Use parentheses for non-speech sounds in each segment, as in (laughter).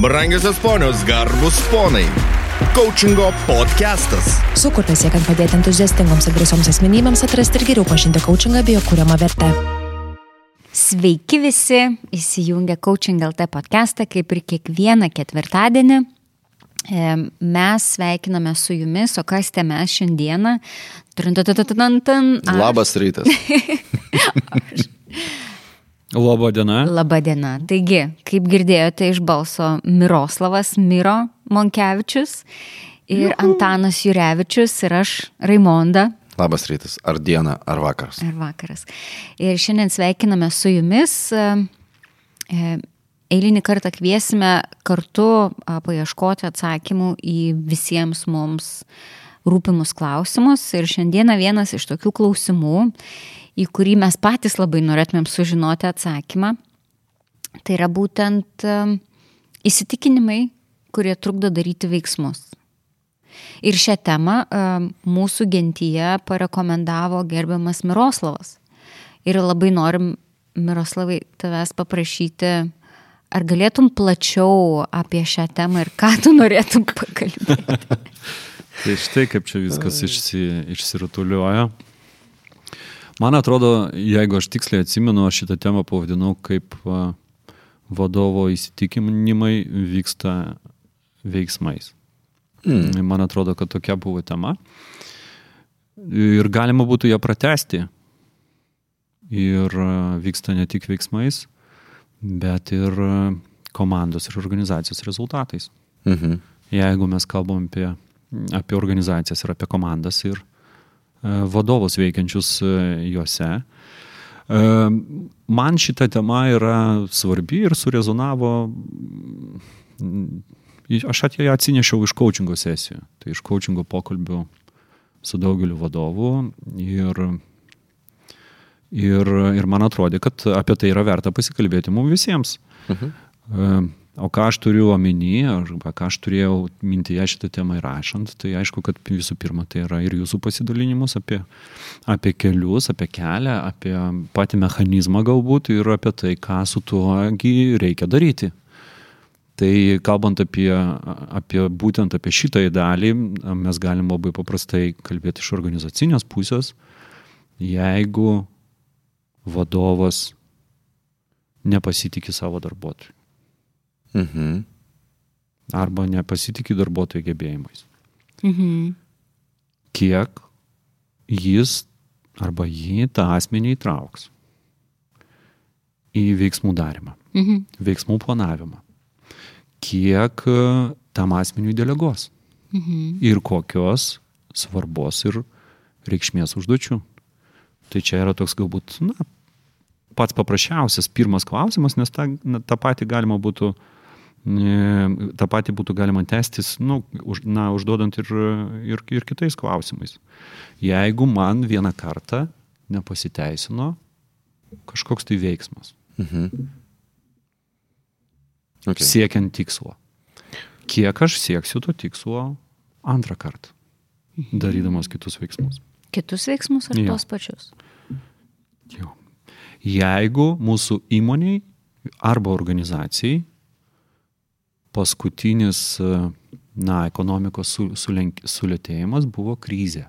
Brangiosios ponios, garbus ponai. Coachingo podcastas. Sukurtas siekiant padėti entuziastingoms ir drąsioms asmenybėms atrasti ir geriau pažinti coachingą bei jo kūriamą vertę. Sveiki visi, įsijungę Coaching LT podcastą, kaip ir kiekvieną ketvirtadienį. E, Mes sveikiname su jumis, o kas te mes šiandieną? Truntatatatantan. Labas rytas. (laughs) Labą dieną. Labą dieną. Taigi, kaip girdėjote iš balso, Miroslavas Miro Monkevičius ir Antanas Jurevičius ir aš Raimonda. Labas rytas. Ar diena, ar vakaras. Ar vakaras. Ir šiandien sveikiname su jumis. e, Eilinį kartą kviesime kartu paieškoti atsakymų į visiems mums rūpimus klausimus. Ir šiandieną vienas iš tokių klausimų, į kurį mes patys labai norėtumėm sužinoti atsakymą, tai yra būtent įsitikinimai, kurie trukdo daryti veiksmus. Ir šią temą mūsų gentyje parekomendavo gerbiamas Miroslavas. Ir labai norim, Miroslavai, tavęs paprašyti, ar galėtum plačiau apie šią temą ir ką tu norėtum (laughs) pakalbėti. Tai štai kaip čia viskas išsi, išsirutulioja. Man atrodo, jeigu aš tiksliai atsimenu, aš šitą temą pavadinau kaip vadovo įsitikinimai vyksta veiksmais. Mm. Man atrodo, kad tokia buvo tema. Ir galima būtų ją pratesti. Ir vyksta ne tik veiksmais, bet ir komandos ir organizacijos rezultatais. Mhm. Jeigu mes kalbam apie, apie organizacijas ir apie komandas ir vadovus veikiančius e, juose, e, man šita tema yra svarbi ir surezonavo, aš atėjo atsinešiau iš coachingo sesijų, tai iš coachingo pokalbių su daugeliu vadovų ir, ir, ir man atrodė, kad apie tai yra verta pasikalbėti mums visiems. Mhm. O ką aš turiu omeny, arba ką aš turėjau mintyje šitą temą įrašant, tai aišku, kad visų pirma tai yra ir jūsų pasidalinimus apie, apie kelius, apie kelią, apie patį mechanizmą galbūt ir apie tai, ką su tuogi reikia daryti. Tai kalbant apie, apie būtent apie šitą dalį, mes galim labai paprastai kalbėti iš organizacinės pusės, jeigu vadovas nepasitikė savo darbuotojų Mhm. arba nepasitikė darbuotojų gebėjimais. Mhm. Kiek jis arba jį tą asmenį įtrauks į veiksmų darimą, Mhm. veiksmų planavimą. Kiek e, tam asmeniui deleguos Mhm. ir kokios svarbos ir reikšmės užduočių. Tai čia yra toks galbūt, na, pats paprasčiausias pirmas klausimas, nes tą, na, tą patį galima būtų, e, tą patį būtų galima testis, nu, už, na, užduodant ir, ir, ir kitais klausimais. Jeigu man vieną kartą nepasiteisino kažkoks tai veiksmas, Mhm. Okay. siekiant tikslo, kiek aš sieksiu to tikslo antrą kartą, darydamas kitus veiksmus. Kitus veiksmus ar Jo. tos pačius? Jo. Jeigu mūsų įmoniai arba organizacijai paskutinis, na, ekonomikos su- sulenk- sulėtėjimas buvo krizė.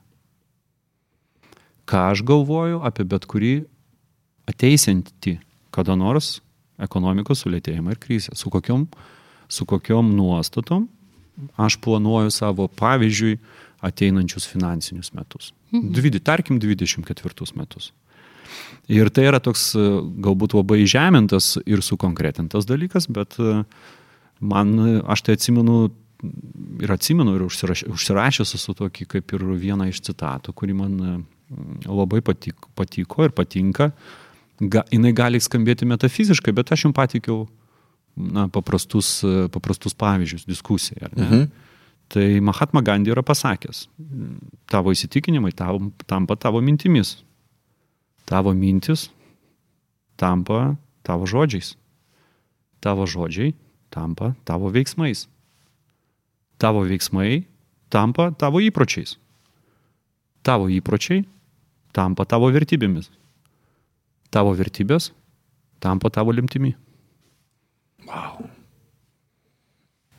Ką aš galvoju apie bet kurį ateisiantį kada nors ekonomikos sulėtėjimą ir krizę. Su kokiom, su kokiom nuostatom aš planuoju savo, pavyzdžiui, ateinančius finansinius metus. Dvidi, tarkim, 24 metus. Ir tai yra toks galbūt labai žemintas ir sukonkretintas dalykas, bet e, man, aš tai atsimenu ir atsimenu ir užsiraš, užsirašęs esu tokį kaip ir vieną iš citatų, kuri man e, labai patiko, patiko ir patinka. Ga, jinai gali skambėti metafiziškai, bet aš jums patikiau na, paprastus, paprastus pavyzdžius diskusijai. Mhm. Tai Mahatma Gandhi yra pasakęs, tavo įsitikinimai tavo, tampa tavo mintimis. Tavo mintis tampa tavo žodžiais. Tavo žodžiai tampa tavo veiksmais. Tavo veiksmai tampa tavo įpročiais. Tavo įpročiai tampa tavo vertybėmis. Tavo vertybės tampa tavo limtimi. Wow.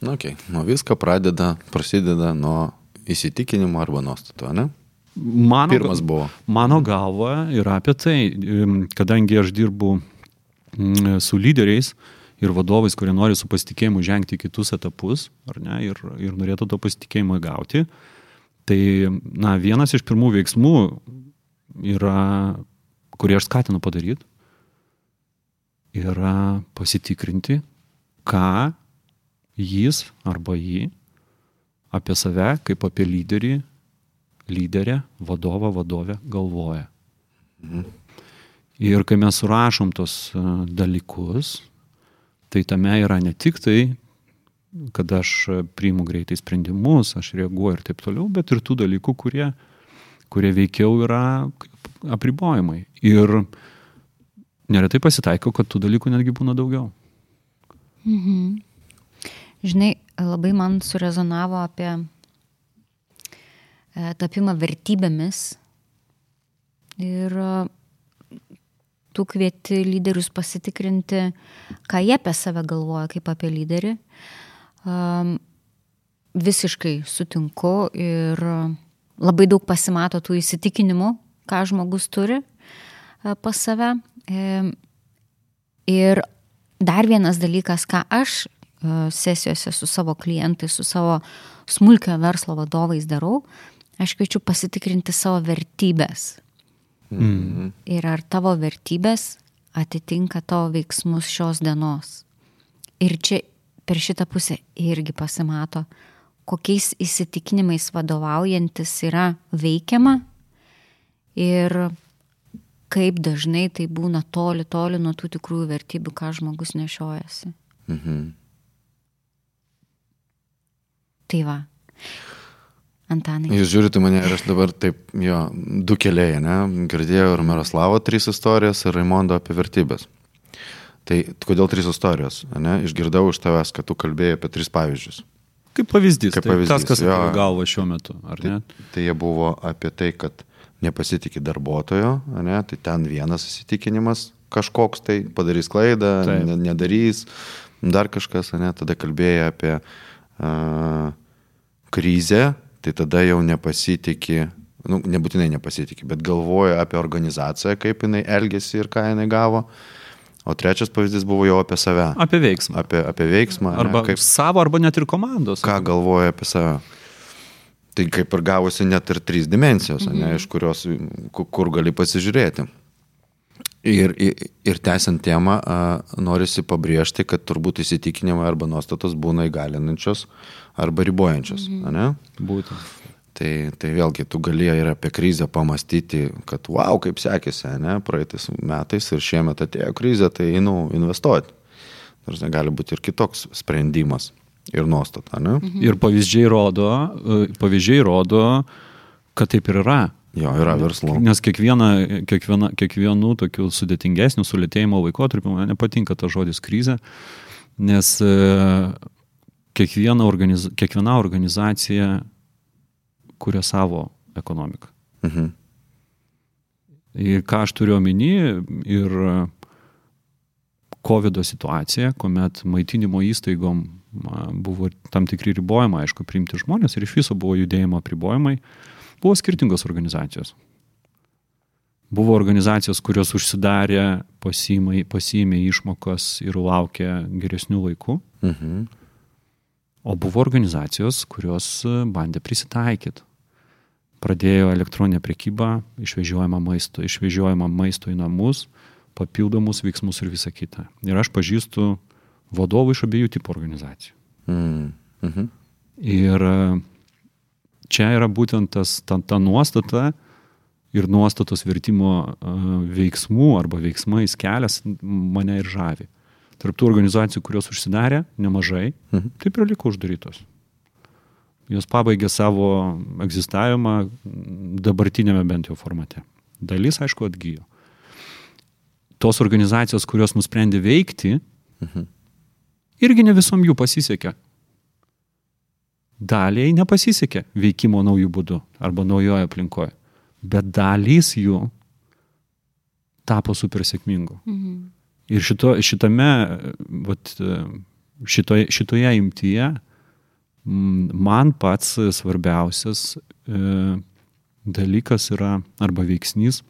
Na, okay. nuo visko pradeda, prasideda nuo įsitikinimo arba nuostato, ne? Mano, Pirmas buvo. Mano galva yra apie tai, kadangi aš dirbu mm, su lyderiais ir vadovais, kurie nori su pasitikėjimu žengti kitus etapus, ar ne, ir, ir norėtų to pasitikėjimo gauti, tai, na, vienas iš pirmų veiksmų yra, kurį aš skatinu padaryti, yra pasitikrinti, ką jis arba jį apie save kaip apie lyderį, lyderę, vadovą, vadovę galvoja. Ir kai mes surašom tos e, dalykus, tai tame yra ne tik tai, kad aš priimu greitai sprendimus, aš reaguoju ir taip toliau, bet ir tų dalykų, kurie, kurie veikiau yra apribojimai. Ir neretai pasitaiko, kad tų dalykų netgi būna daugiau. Žinai, labai man surezonavo apie e, tapimą vertybėmis. Ir tu kvieti lyderius pasitikrinti, ką jie apie save galvoja, kaip apie lyderį. Um, visiškai sutinku ir labai daug pasimato tų įsitikinimų, ką žmogus turi e, pas save. Ir dar vienas dalykas, ką aš e, sesijose su savo klientais, su savo smulkio verslo vadovais darau, aš kviečiu pasitikrinti savo vertybės. Mm. Ir ar tavo vertybės atitinka tavo veiksmus šios dienos. Ir čia per šitą pusę irgi pasimato, kokiais įsitikinimais vadovaujantis yra veikiama ir kaip dažnai tai būna toli, toli nuo tų tikrųjų vertybių, ką žmogus nešiojasi. Mhm. Tai va. Antanai. Jūs žiūrite mane ir aš dabar taip, jo, du keliai, ne? Girdėjau ir Miroslavo trys istorijas ir Raimondo apie vertybės. Tai kodėl trys istorijos, ne? Išgirdau iš tavęs, kad tu kalbėjai apie tris pavyzdžius. Kaip pavyzdys, Kaip tai pavyzdys, tas, kas jo. atėjo į galvą šiuo metu, ar ne? Tai jie buvo apie tai, kad nepasitikė darbuotojo, ne? tai ten vienas įsitikinimas kažkoks tai padarys klaidą, Taip. ne, nedarys, dar kažkas, ne? tada kalbėjai apie uh, krizę, tai tada jau nepasitikė, nu, nebūtinai nepasitikė, bet galvoja apie organizaciją, kaip jinai elgesi ir ką jinai gavo. O trečias pavyzdys buvo jau apie save. Apie veiksmą. Apie, apie veiksmą. ne, Arba kaip, kaip... savo, arba net ir komandos. ką galvoja apie save. Tai kaip ir gavosi net ir trys dimensijos, mhm. ne, iš kurios, ku- kur gali pasižiūrėti. Ir, ir, ir tęsiant temą, a, norisi pabrėžti, kad turbūt įsitikinimai arba nuostatos būna įgalinančios arba ribojančios. Mhm. Ne? Būtent. Tai, tai vėlgi, tu galėjai ir apie krizę pamastyti, kad wow, kaip sekėsi, ne, praeitais metais ir šiemet atėjo krizė, tai, nu, investuoti. Nors gali būti ir kitoks sprendimas ir nuostata, ne? Mhm. Ir pavyzdžiai rodo, e, pavyzdžiai rodo, kad taip ir yra. Jo, yra verslo. Nes kiekviena, kiekviena, kiekvienų tokių sudėtingesnių sulėtėjimo laikotarpių, man nepatinka tas žodis krizė, nes e, kiekviena, organiz, kiekviena organizacija kuria savo ekonomiką. Mhm. Ir ką aš turiu omeny, ir COVID situacija, kuomet maitinimo įstaigom a, buvo tam tikri ribojimai, aišku, priimti žmonės ir iš viso buvo judėjimo apribojimai, buvo skirtingos organizacijos. Buvo organizacijos, kurios užsidarė, pasiėmė, pasiėmė išmokas ir laukė geresnių laikų, Mhm. o buvo organizacijos, kurios a, bandė prisitaikyti. Pradėjo elektroninę prekybą, išvežiojama maisto, išvežiojama maisto į namus, papildomus veiksmus ir visa kita. Ir aš pažįstu vadovų iš abiejų tipų organizacijų. Mhm. Mhm. Ir e, čia yra būtent tas, ta, ta nuostata ir nuostatos vertimo veiksmų arba veiksmais kelias mane ir žavi. Tarptų organizacijų, kurios užsidarė nemažai, Mhm. taip ir liko uždarytos. Jos pabaigė savo egzistavimą dabartinėme bent jau formate. Dalis, aišku, atgyjo. Tos organizacijos, kurios nusprendė veikti, Mhm. irgi ne visom jų pasisekė. Daliai nepasisekė veikimo naujų būdų arba naujoje aplinkoje, bet dalys jų tapo super sėkmingu. Mhm. Ir šito, šitame, vat, šitoje, šitoje imtyje mm, man pats svarbiausias e, dalykas yra, arba veiksnys,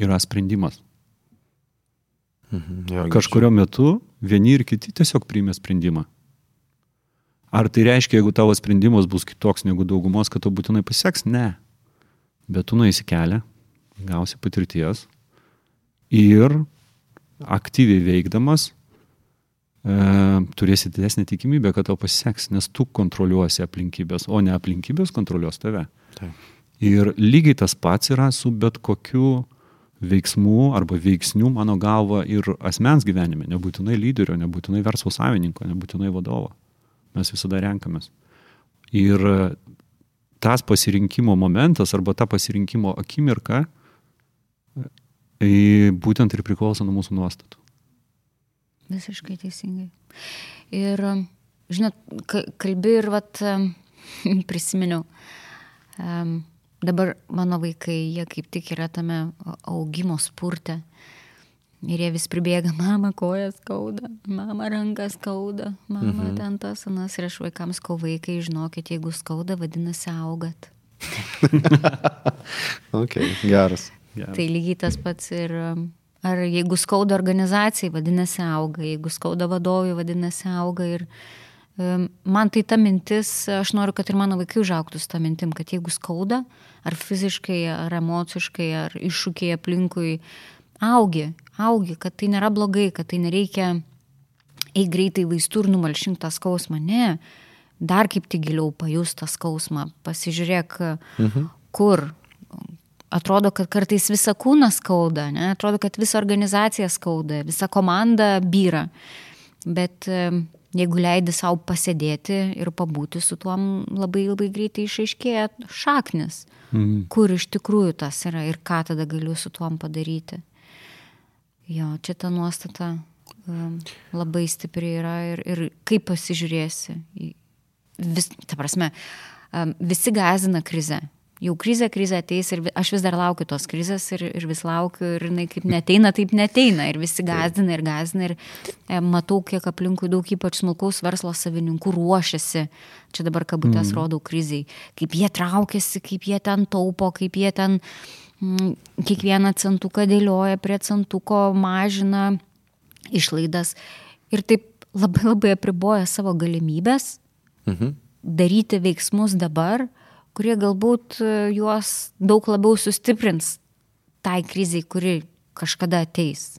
yra sprendimas. Jo, Kažkurio metu vieni ir kiti tiesiog priimė sprendimą. Ar tai reiškia, jeigu tavo sprendimas bus kitoks negu daugumos, kad to būtinai pasieks? Ne. Bet tu nueisi kelią, gausi patirties ir aktyviai veikdamas e, turėsi didesnį tikimybę, kad tau pasiseks, nes tu kontroliuosi aplinkybės, o ne aplinkybės kontroliuos tave. Taip. Ir lygiai tas pats yra su bet kokiu veiksmu arba veiksniu, mano galva, ir asmens gyvenime, nebūtinai lyderio, nebūtinai verslo savininko, nebūtinai vadovo. Mes visada renkamės. Ir tas pasirinkimo momentas arba ta pasirinkimo akimirka e, būtent ir priklauso nuo mūsų nuostatų. Visiškai teisingai. Ir, žinot, ka- kalbi ir vat, (laughs) prisiminiau, dabar mano vaikai, jie kaip tik yra tame augimo spurte. Ir jie vis pribėga, (laughs) mama kojas skauda, mama rankas skauda, mama mhm. ten tas, anas. Ir aš vaikams kau vaikai, žinokit, jeigu skauda, vadinasi augat. (laughs) Ok, geras. Geras. Tai lygiai tas pats ir um, ar jeigu skauda organizacijai, vadinasi auga, jeigu skauda vadovui, vadinasi auga. Ir um, man tai ta mintis, aš noriu, kad ir mano vaikai užauktų su tą mintim, kad jeigu skauda, ar fiziškai, ar emociškai, ar iššūkiai aplinkui, augi, augi, kad tai nėra blogai, kad tai nereikia eiti greitai vaistų ir numalšinti tą skausmą. Ne, dar kaip tik giliau pajust tą skausmą, pasižiūrėk, mhm. kur. Atrodo, kad kartais visą kūną skauda, ne? atrodo, kad visą organizaciją skauda, visa komanda byra. Bet jeigu leidi savo pasėdėti ir pabūti su tuo, labai labai greitai išaiškėja šaknis, Mhm. kur iš tikrųjų tas yra ir ką tada galiu su tuom padaryti. Jo, čia ta nuostata um, labai stipri yra ir, ir kaip pasižiūrėsi. Vis, ta prasme, um, visi gazina krizę. Jau krizė, krizė ateis ir aš vis dar laukiu tos krizės ir, ir vis laukiu ir jinai kaip neteina, taip neteina. Ir visi gazina ir gazina ir e, matau, kiek aplinkui daug ypač smulkaus verslo savininkų ruošiasi. Čia dabar kabutės mm. rodau kriziai. Kaip jie traukiasi, kaip jie ten taupo, kaip jie ten mm, kiekvieną centuką dėlioja prie centuko, mažina išlaidas. Ir taip labai labai apriboja savo galimybės Mhm. daryti veiksmus dabar, kurie galbūt e, juos daug labiau sustiprins tai kriziai, kuri kažkada ateis.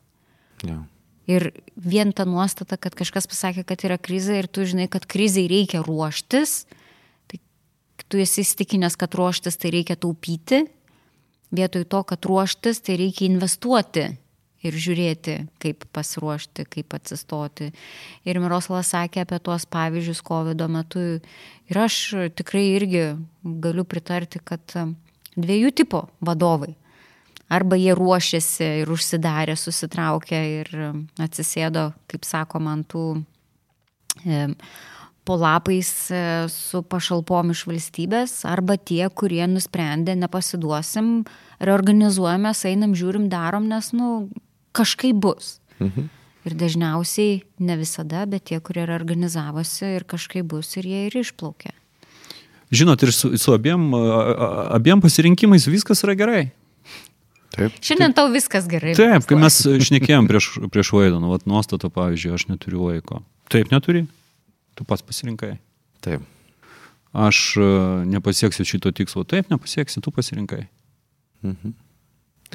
Jo. Ir vien ta nuostata, kad kažkas pasakė, kad yra krizė ir tu žinai, kad kriziai reikia ruoštis, tai tu esi įstikinęs, kad ruoštis tai reikia taupyti, vietoj to, kad ruoštis tai reikia investuoti ir žiūrėti, kaip pasiruošti, kaip atsistoti. Ir Miroslavas sakė apie tuos pavyzdžius COVID metu. Ir aš tikrai irgi galiu pritarti, kad dviejų tipų vadovai. Arba jie ruošiasi ir užsidarė, susitraukė ir atsisėdo, kaip sako man, tų e, po lapais e, su pašalpom iš valstybės, arba tie, kurie nusprendė, nepasiduosim, reorganizuojamės, einam, žiūrim, darom, nes, nu, kažkaip bus. Mhm. Ir dažniausiai, ne visada, bet tie, kurie organizavosi ir kažkaip bus, ir jie ir išplaukė. Žinot, ir su, su abiem, abiem pasirinkimais viskas yra gerai. Taip. Šiandien tau viskas gerai. Taip, kai mes šnekėjom prieš, prieš laidą, nu, vat, nuostato, pavyzdžiui, aš neturiu laiko. Taip, neturi. Tu pats pasirinkai. Taip. Aš e, nepasieksiu šito tikslo. Taip, nepasieksi, tu pasirinkai. Mhm.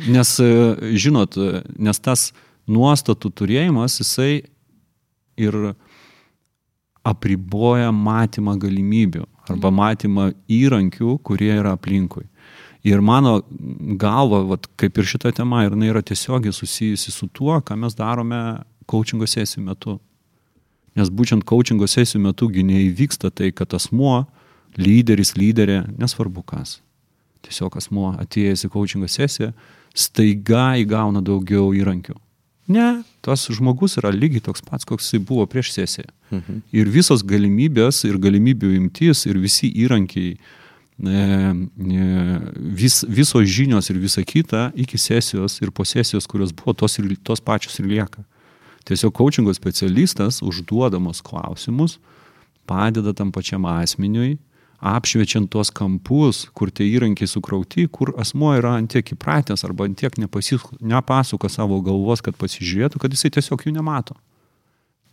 Nes, e, žinot, e, nes tas nuostatų turėjimas, jisai ir apriboja matymą galimybių arba matymą įrankių, kurie yra aplinkui. Ir mano galva, vat, kaip ir šita tema, ir jinai yra tiesiogiai susijusi su tuo, ką mes darome coachingo sesijų metu. Nes būtent coachingo sesijų metu neįvyksta tai, kad asmuo, lyderis, lyderė, nesvarbu kas. Tiesiog asmuo atėjęs į coachingo sesiją, staiga įgauna daugiau įrankių. Ne, tas žmogus yra lygiai toks pats, koks jisai buvo prieš sesiją. Mhm. Ir visos galimybės, ir galimybių imtis, ir visi įrankiai, e, e, vis, visos žinios ir visa kita iki sesijos ir po sesijos, kurios buvo, tos, ir, tos pačios ir lieka. Tiesiog coachingo specialistas užduodamas klausimus padeda tam pačiam asmeniui, apšviečiant tuos kampus, kur tie įrankiai sukrauti, kur asmo yra antiek įpratęs arba antiek nepasuka savo galvos, kad pasižiūrėtų, kad jisai tiesiog jų nemato.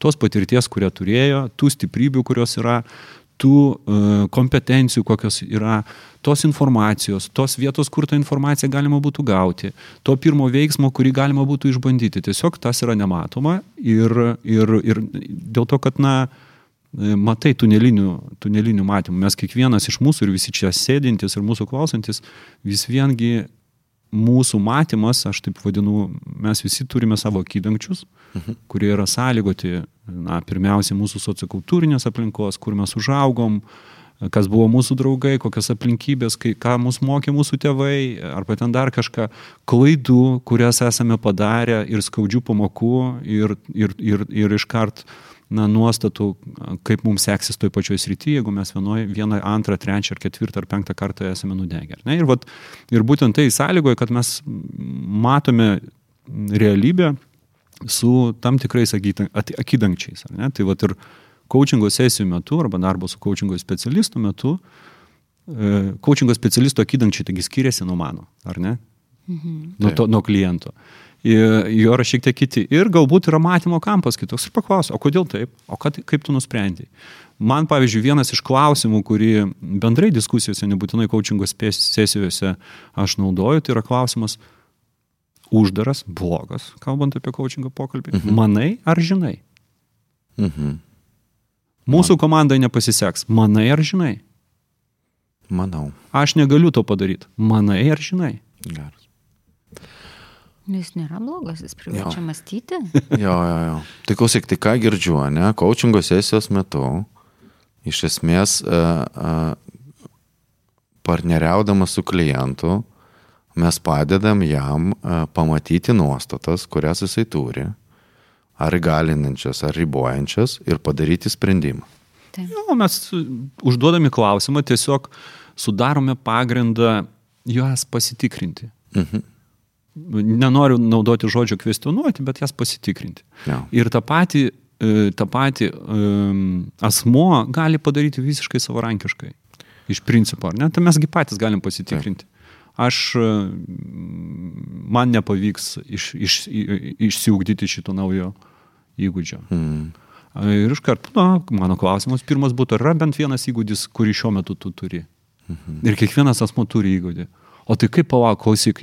Tos patirties, kurią turėjo, tų stiprybių, kurios yra, tų uh, kompetencijų, kokios yra, tos informacijos, tos vietos, kur tą informaciją galima būtų gauti, to pirmo veiksmo, kurį galima būtų išbandyti. Tiesiog tas yra nematoma ir, ir, ir dėl to, kad, na, e, matai tunelinių, tunelinių matymų. Mes kiekvienas iš mūsų ir visi čia sėdintis ir mūsų klausantis vis viengi mūsų matymas, aš taip vadinu, mes visi turime savo akydangčius, mhm. Kurie yra sąlygoti, na, pirmiausia, mūsų sociokultūrinės aplinkos, kur mes užaugom, kas buvo mūsų draugai, kokias aplinkybės, kai, ką mus mokė mūsų tėvai, arba ten dar kažką, klaidų, kurias esame padarę ir skaudžių pamokų ir, ir, ir, ir iškart na, nuostatų, kaip mums seksis toj pačioj srityje, jeigu mes vienoje, vieną, antrą, trečią, ar ketvirtą, ar penktą kartą esame nudegę. Ne? Ir, vat, ir būtent tai sąlygoja, kad mes matome realybę su tam tikrais akydangčiais. Tai vat ir coachingo sesijų metu arba darbo su coachingo specialistu metu, e, coachingo specialisto akydangčiai taigi skiriasi nuo mano, ar ne? Mhm. Nuo, to, nuo kliento jo yra šiek tiek kiti. Ir galbūt yra matymo kampas kitoks. Ir paklausiu, o kodėl taip? O kad, kaip tu nusprendai? Man, pavyzdžiui, vienas iš klausimų, kurį bendrai diskusijose, nebūtinai coachingo sesijose aš naudoju, tai yra klausimas uždaras, blogas, kalbant apie coachingo pokalbį. Mhm. Manai ar žinai? Mhm. Mūsų Man. komandai nepasiseks. Manai ar žinai? Manau. Aš negaliu to padaryti. Manai ar žinai? Geras. Nu, jis nėra blogas, jis priverčia mąstyti. (laughs) jo, jo, jo. Tai klausyk, tai ką girdžiu, ne? Coachingo sesijos metu, iš esmės, uh, uh, partneriaudamas su klientu, mes padedam jam uh, pamatyti nuostatas, kurias jisai turi, ar įgalinančias, ar ribojančias, ir padaryti sprendimą. Taip. Jo, mes užduodami klausimą tiesiog sudarome pagrindą juos pasitikrinti. Mhm nenoriu naudoti žodžio kvestionuoti, bet jas pasitikrinti. Ja. Ir tą patį, e, tą patį um, asmo gali padaryti visiškai savarankiškai. Iš principo, ar ne? Tai mesgi patys galim pasitikrinti. Ja. Aš, e, man nepavyks iš, iš, išsiugdyti šito naujo įgūdžio. Mm. Ir iškart, na, mano klausimas pirmas būtų, ar yra bent vienas įgūdis, kurį šiuo metu tu turi. Mhm. Ir kiekvienas asmo turi įgūdį. O tai kaip klausyk,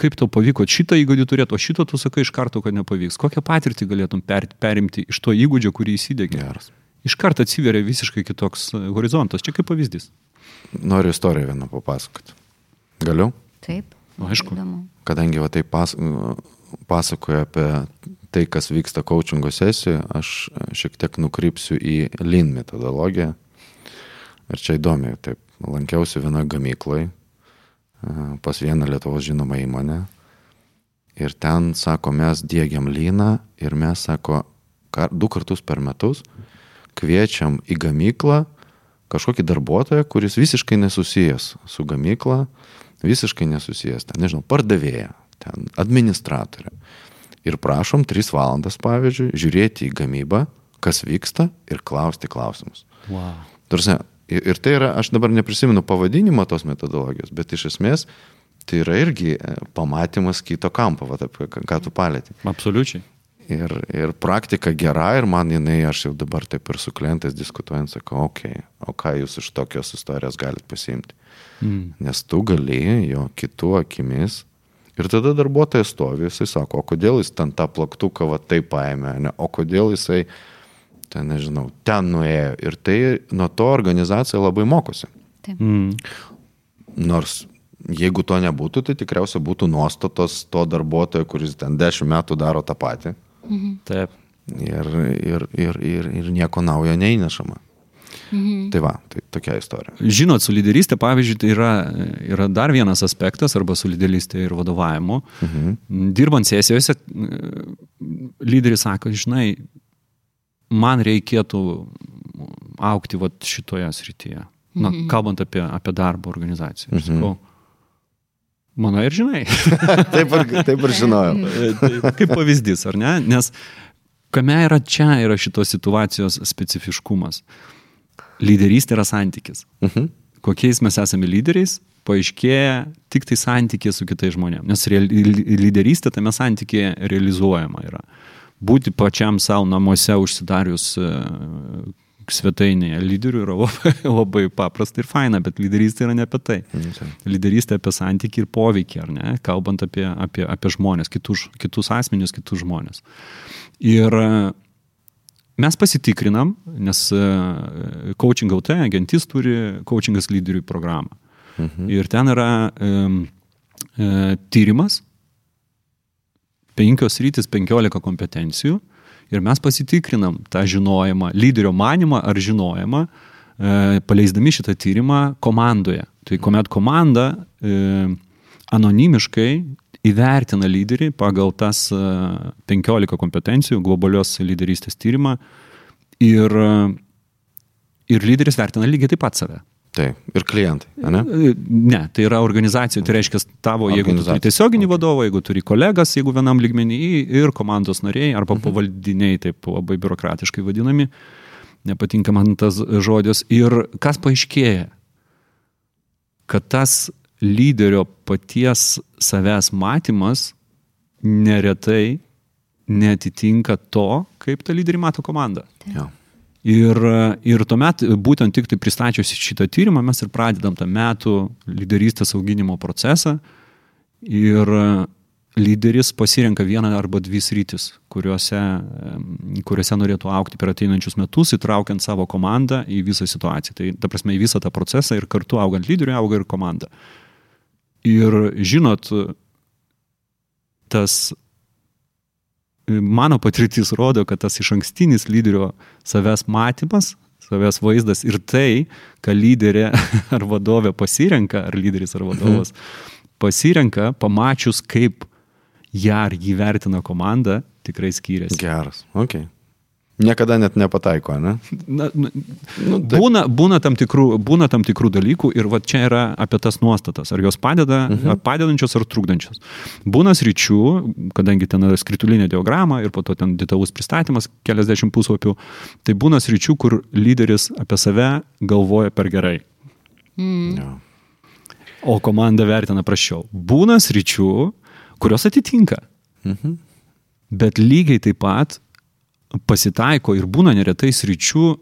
kaip tau pavyko šitą įgūdį turėti, o šito tu sakai iš karto, kad nepavyks. Kokią patirtį galėtum per, perimti iš to įgūdžio, kurį įsidėgi? Geras. Iš karto atsiveria visiškai kitoks horizontas. Čia kaip pavyzdys. Noriu istoriją vieną papasakoti. Galiu? Taip. O, aišku. Kadangi va taip pas, pasakoju apie tai, kas vyksta coachingo sesijoje, aš šiek tiek nukrypsiu į Lean metodologiją. Ir čia įdomi, taip, lankiausi vienoje gamykloje pas vieną Lietuvos žinomą įmonę. Ir ten, sako, mes dėgiam lyną ir mes, sako, kar, du kartus per metus kviečiam į gamyklą kažkokį darbuotoją, kuris visiškai nesusijęs su gamykla, visiškai nesusijęs, ten, nežinau, pardavėją, ten administratorę. Ir prašom 3 valandas, pavyzdžiui, žiūrėti į gamybą, kas vyksta ir klausti klausimus. Wow. Tarsi, Ir, tai yra, aš dabar neprisimenu pavadinimą tos metodologijos, bet iš esmės tai yra irgi e, pamatymas kito kampo, va, apie ką tu palėti. Absoliučiai. Ir, ir praktika gera ir man jinai, aš jau dabar taip ir su klientais diskutuojant, sakau, okei, okay, o ką jūs iš tokios istorijos galite pasiimti. Mm. Nes tu gali jo kitų akimis ir tada darbuotojas stovi, jisai sako, o kodėl jis ten tą plaktuką va taip paėmė, ne? o kodėl jisai ten nežinau, ten nuėjo. Ir tai nuo to organizacija labai mokosi. Taip. Mm. Nors jeigu to nebūtų, tai tikriausiai būtų nuostatos to darbuotojo, kuris ten dešimt metų daro tą patį. Mhm. Taip. Ir, ir, ir, ir, ir nieko naujo neįnešama. Mhm. Tai va, tai tokia istorija. Žinot, su lyderystė, pavyzdžiui, tai yra, yra dar vienas aspektas, arba su lyderystė ir vadovavimu. Mhm. Dirbant sesijose, lyderis sako, žinai, man reikėtų aukti vat, šitoje srityje. Na, mhm. kalbant apie, apie darbo organizaciją. Mhm. sakau, mano ir žinai. (laughs) taip, ir, taip ir žinojau. tai, kaip pavyzdys, ar ne? Nes kame yra čia yra šitos situacijos specifiškumas. Lyderystė yra santykis. Mhm. Kokiais mes esame lyderiais, paaiškėja tik tai santykė su kitais žmonėmis. Nes lyderystė tame santykėje realizuojama yra. Būti pačiam savo namuose užsidarius e, svetainėje lyderių yra (laughs) labai, labai paprasta ir faina, bet lyderystė yra ne apie tai. Lyderystė apie santykį ir poveikį, ar ne, kalbant apie, apie, apie žmonės, kitus, kitus asmenius, kitus žmonės. Ir mes pasitikrinam, nes e, coaching LT agentis turi coachingas lyderių programą. Mhm. Ir ten yra um, e, tyrimas, penkios rytis, penkiolika kompetencijų. Ir mes pasitikrinam tą žinojimą, lyderio manimą ar žinojimą, e, paleisdami šitą tyrimą komandoje. Tai kuomet komanda e, anonimiškai įvertina lyderį pagal tas e, 15 kompetencijų globalios lyderystės tyrimą ir, ir lyderis vertina lygiai taip pat save. Taip, ir klientai, ne? Ne, tai yra organizacija, tai reiškia tavo, jeigu tu turi tiesioginį vadovą, jeigu turi kolegas, jeigu vienam lygmenį ir komandos nariai, arba Mhm. pavaldiniai, taip labai biurokratiškai vadinami, nepatinka man tas žodis. Ir kas paaiškėja? Kad tas lyderio paties savęs matymas neretai netitinka to, kaip tą lyderį mato komanda. Jo. Ir, ir tuomet, būtent tik tai pristačius šitą tyrimą, mes ir pradedam tą metų lyderystės auginimo procesą. Ir lyderis pasirenka vieną arba dvi sritis, kuriuose, kuriuose norėtų aukti per ateinančius metus, įtraukiant savo komandą į visą situaciją. Tai, ta prasme, į visą tą procesą ir kartu augant lyderiui auga ir komanda. Ir žinot, tas mano patirtis rodo, kad tas iš ankstinis lyderio savęs matymas, savęs vaizdas ir tai, ką lyderė (laughs) ar vadovė pasirenka, ar lyderis ar vadovas pasirenka, pamačius, kaip ją ar jį vertina komanda, tikrai skiriasi. Geras, ok. Niekada net nepataiko, ne? Na, na, Nu, taip. būna, būna, tam tikrų, būna tam tikrų dalykų ir va čia yra apie tas nuostatas, ar jos padeda, mhm. ar padedančios ar trukdančios. Būna sričių, kadangi ten yra skritulinė diagrama ir po to ten detalus pristatymas, keliasdešimt puslapių, tai būna sričių, kur lyderis apie save galvoja per gerai, Jo. o komanda vertina prašiau. Būna sričių, kurios atitinka. Mhm. Bet lygiai taip pat pasitaiko ir būna neretai sričių,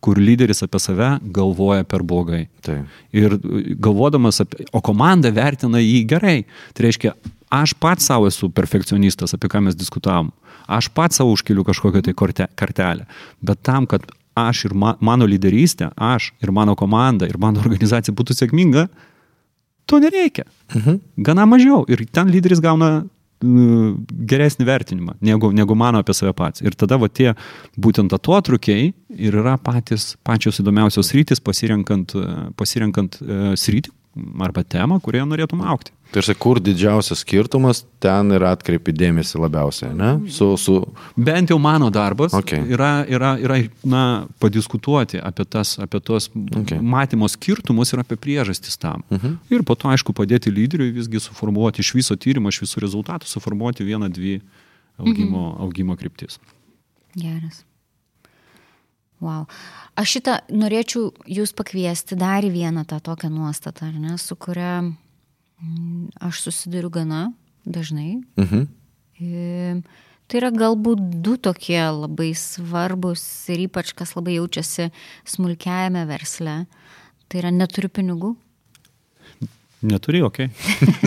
kur lyderis apie save galvoja per blogai. Taip. Ir galvodamas apie, o komanda vertina jį gerai. Tai reiškia, aš pats savo esu perfekcionistas, apie ką mes diskutavom. Aš pats savo užkeliu kažkokią tai kartelę. Bet tam, kad aš ir ma, mano lyderystė, aš ir mano komanda ir mano organizacija būtų sėkminga, to nereikia. Mhm. Gana mažiau. Ir ten lyderis gauna geresnį vertinimą, negu, negu mano apie save pats. Ir tada va tie būtent atotrukiai ir yra patys, pačios įdomiausios rytis pasirenkant, pasirenkant e, sritį arba temą, kurioje norėtum aukti. Tai aš kur didžiausias skirtumas, ten ir atkreipi dėmesį labiausiai, ne? Su, su... Bent jau mano darbas Okay. yra, yra, yra na, padiskutuoti apie, tas, apie tos Okay. matymo skirtumus ir apie priežastis tam. Mhm. Ir po to, aišku, padėti lyderiui visgi suformuoti iš viso tyrimo, iš visų rezultatų, suformuoti vieną, dvi augimo, mhm. augimo kryptis. Geras. Wow. Aš šitą norėčiau jūs pakviesti dar į vieną tą tokią nuostatą, ar ne, su kuria aš susiduriu gana dažnai. Mhm. Ir Tai yra galbūt du tokie labai svarbus ir ypač kas labai jaučiasi smulkiajame versle. Tai yra neturiu pinigų Neturi, ok.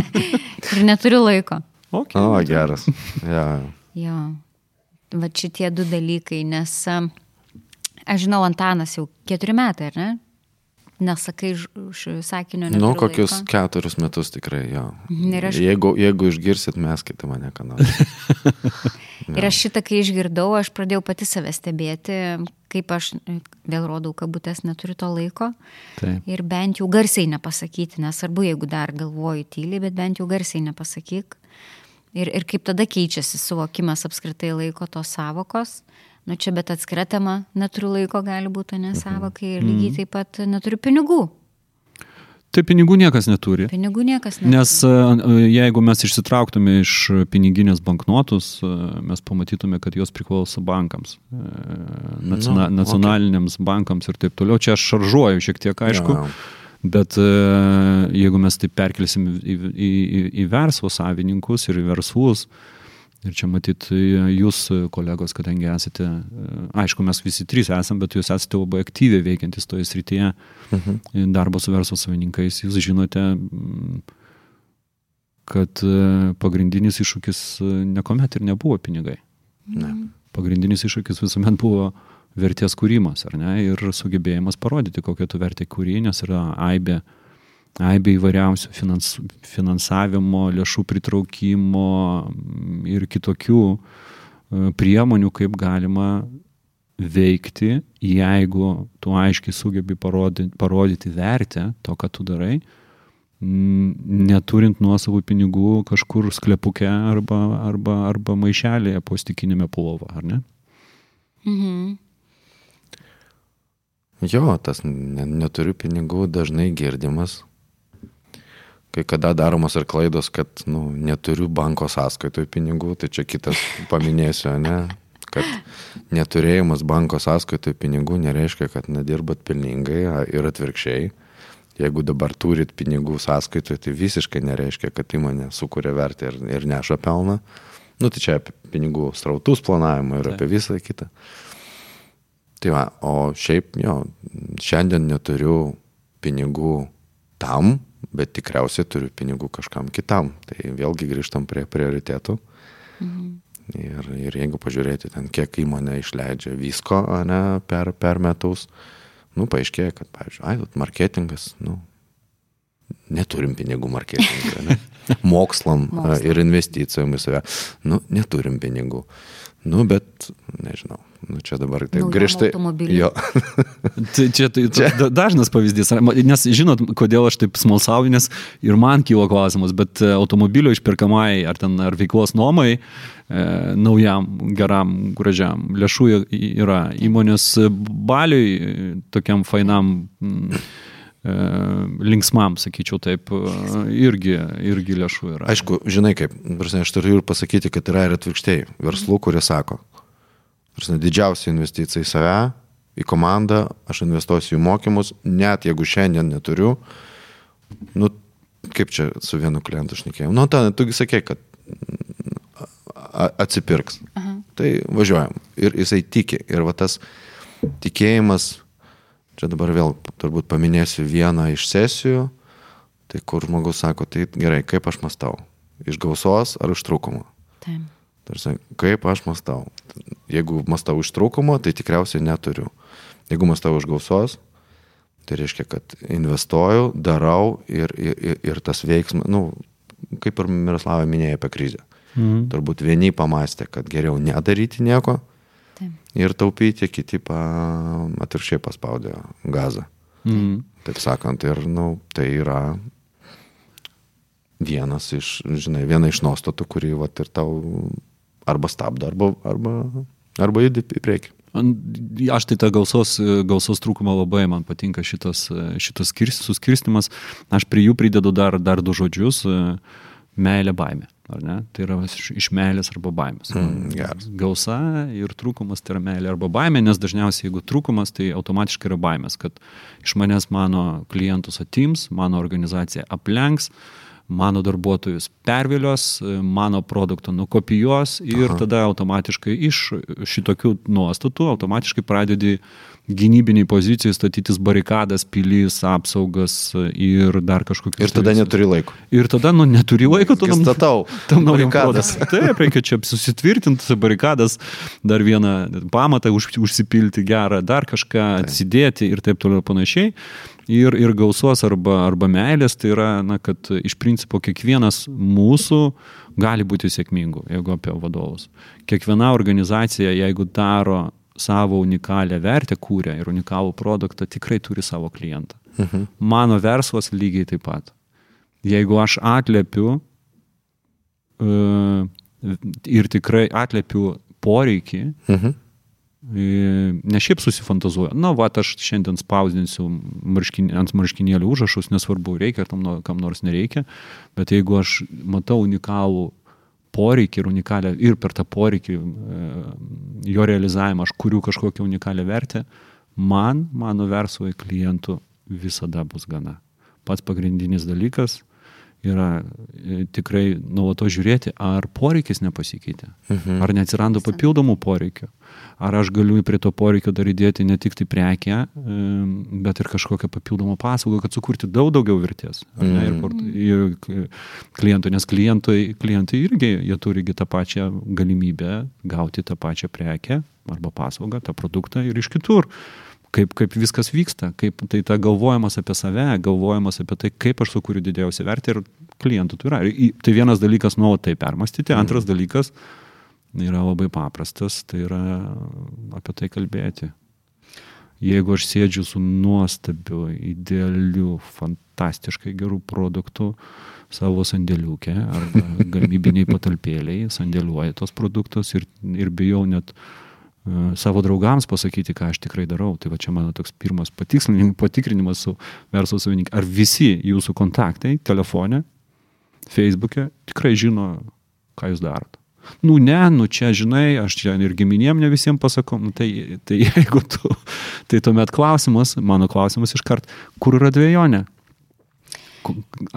(laughs) ir neturiu laiko. okay. O, geras. (laughs) Ja. Jo, va šitie du dalykai, nes a, aš žinau, Antanas jau keturi metai, ar ne? Nesakai iš sakinio. Nu, kokius laiko. keturis metus tikrai, jo. Ir aš- Jeigu, jeigu išgirsit, meskite mane, nors. (laughs) (laughs) Ir aš šitą, kai išgirdau, aš pradėjau pati save stebėti, kaip aš, vėl rodau kabutės, neturiu to laiko. Taip. Ir bent jau garsiai nepasakyti, nesvarbu, jeigu dar galvoju tyliai, bet bent jau garsiai nepasakyk. Ir, ir kaip tada keičiasi suvokimas apskritai laiko tos savokos. Nu čia bet atskira tema, neturiu laiko gali būti nesavokai ir lygiai taip pat neturiu pinigų. Tai pinigų niekas neturi. Pinigų niekas neturi. Nes e, jeigu mes išsitrauktume iš piniginės banknotus, e, mes pamatytume, kad jos priklauso bankams, e, naciona, Nu, nacionaliniams bankams ir taip toliau. Čia aš šaržuoju šiek tiek, aišku. Jo. Bet e, jeigu mes tai perkelsim į, į, į, į verslo savininkus ir į verslus, ir čia matyt jūs, kolegos, kadangi esate, e, aišku, mes visi trys esame, bet jūs esate labai aktyviai veikiantis toje srityje, mhm. darbo su verslo savininkais, jūs žinote, mm, kad e, pagrindinis iššūkis e, niekuomet ir nebuvo pinigai. Ne. Pagrindinis iššūkis visuomet buvo vertės kūrimas, ar ne, ir sugebėjimas parodyti, kokią tu vertę kūrį, nes yra aibė, aibė įvairiausių finans, finansavimo, lėšų pritraukimo mm, ir kitokių e, priemonių, kaip galima veikti, jeigu tu aiškiai sugebi parodyti, parodyti vertę to, ką tu darai, mm, neturint nuosavų pinigų kažkur sklepuke arba, arba, arba maišelėje po stikinėme plovo, ar ne? Mhm. Jo, tas ne, neturiu pinigų dažnai girdimas. Kai kada daromos ir klaidos, kad nu, neturiu banko sąskaitoje pinigų, tai čia kitas paminėsiu, ne? Kad neturėjimas banko sąskaitoje pinigų nereiškia, kad nedirbat pelningai ir atvirkščiai. Jeigu dabar turit pinigų sąskaitoje, tai visiškai nereiškia, kad įmonė sukuria vertę ir, ir neša pelną. Nu, tai čia apie pinigų srautus planavimą ir apie visą kitą. Tai va, o šiaip jo, šiandien neturiu pinigų tam, bet tikriausiai turiu pinigų kažkam kitam. Tai vėlgi grįžtam prie prioritėtų. Mhm. Ir, ir jeigu pažiūrėti ten, kiek įmonė išleidžia visko ne, per, per metus, nu, paaiškėja, kad, pavyzdžiui, ai, marketingas, nu, neturim pinigų marketingui, ne? (laughs) mokslam Mokslam. ir investicijom į save, nu, neturim pinigų. Nu, bet, nežinau, nu, čia dabar tai Naujam grįžtai. Jo, (laughs) Tai čia tai čia. dažnas pavyzdys, nes žinot, kodėl aš taip smalsauju, nes ir man kilo klausimas, bet e, automobilio išpirkamai ar ten ar veiklos nuomai, e, naujam, geram, gražiam lėšų yra įmonės baliui, e, tokiam fainam, mm, linksmam, sakyčiau taip, irgi, irgi lėšų yra. aišku, žinai kaip, aš turiu ir pasakyti, kad yra ir atvirkščiai verslų, kurie sako, didžiausia investicija į save, į komandą, aš investuosiu į mokymus, net jeigu šiandien neturiu, nu, kaip čia su vienu klientu šnekėjau, nu, ta, tugi sakė, kad atsipirks. Aha. Tai važiuojam. Ir jisai tiki. Ir va tas tikėjimas, čia dabar vėl turbūt paminėsiu vieną iš sesijų, tai kur žmogus sako, tai gerai, kaip aš mastau? Iš gausos ar iš trūkumo? Taip. Tarsi, kaip aš mastau? Jeigu mastau iš trūkumo, tai tikriausiai neturiu. Jeigu mastau iš gausos, tai reiškia, kad investuoju, darau ir, ir, ir tas veiksmas, nu, kaip ir Miroslavė minėjo apie krizę. Mhm. Turbūt vieni pamastė, kad geriau nedaryti nieko Taip. ir taupyti, kiti pa, atvirkščiai paspaudė gazą. Mm. Taip sakant, ir nu, tai yra vienas iš, žinai, viena iš nuostatų, kuri vat, ir tau arba stabdo, arba, arba, arba judi į priekį. Aš tai tą gausos, gausos trūkumą labai man patinka šitas, šitas skirs- suskirstimas. Aš prie jų pridedu dar, dar du žodžius - meilė baimė. Tai yra iš, meilės arba baimės. Mm, geras. Gausa ir trūkumas tai yra meilė arba baimė, nes dažniausiai jeigu trūkumas, tai automatiškai yra baimės, kad iš manęs mano klientus atims, mano organizacija aplenks, mano darbuotojus pervilios, mano produktą nukopijuos ir Aha. tada automatiškai iš šitokių nuostatų automatiškai pradedi gynybiniai pozicijai statytis barikadas, pilys, apsaugas ir dar kažkokius. Ir tada neturi laiko. Ir tada, nu, neturi laiko, tada statau (laughs) tam naujam barikadas. produktui. Taip, reikia čia susitvirtinti barikadas, dar vieną pamatą už, užsipilti gerą, dar kažką atsidėti ir taip toliau panašiai. Ir, ir gausos arba, arba meilės tai yra, na, kad iš principo kiekvienas mūsų gali būti sėkmingu, jeigu apie vadovus. Kiekviena organizacija, jeigu daro savo unikalią vertę, kūrė ir unikalų produktą, tikrai turi savo klientą. Mhm. Mano verslas lygiai taip pat. Jeigu aš atliepiu e, ir tikrai atliepiu poreikį, Mhm. Ne šiaip susifantazuoja. Na, va, aš šiandien spausdinsiu marškin, ant marškinėlių užrašus, nesvarbu, reikia tam, kam nors nereikia, bet jeigu aš matau unikalų poreikį ir unikalią, ir per tą poreikį, e, jo realizavimą aš kuriu kažkokią unikalią vertę, man, mano verslo klientų visada bus gana. Pats pagrindinis dalykas yra e, tikrai nuolato žiūrėti, ar poreikis nepasikeitė, mhm. ar neatsiranda papildomų poreikių, ar aš galiu prie to poreikio dar įdėti ne tik tai prekę, em, bet ir kažkokią papildomą paslaugą, kad sukurti daug daugiau vertės. ar Ne, ir, vart- ir k- klientų, nes klientai, klientai irgi, jie turi tą pačią galimybę gauti tą pačią prekę arba paslaugą, tą produktą ir iš kitur kaip, kaip viskas vyksta, kaip tai ta galvojimas apie save, galvojimas apie tai, kaip aš sukūriu didžiausią vertę ir klientų tai yra. Ir Tai vienas dalykas nuolat tai permastyti, antras dalykas yra labai paprastas, tai yra apie tai kalbėti. Jeigu aš sėdžiu su nuostabiu, idealiu, fantastiškai gerų produktų savo sandėliukė arba (laughs) gamybiniai patalpėliai, sandėliuoju tos produktus ir, ir bijau net savo draugams pasakyti, ką aš tikrai darau. Tai va čia mano toks pirmas (laughs) patikrinimas su verslo savininkai. Ar visi jūsų kontaktai telefone, Facebook'e tikrai žino, ką jūs darot. Nu ne, nu čia žinai, aš čia ir giminėm ne visiems pasakau, nu, tai, tai (laughs) jeigu tu, tai tuomet klausimas, mano klausimas iškart, kur yra dviejonė?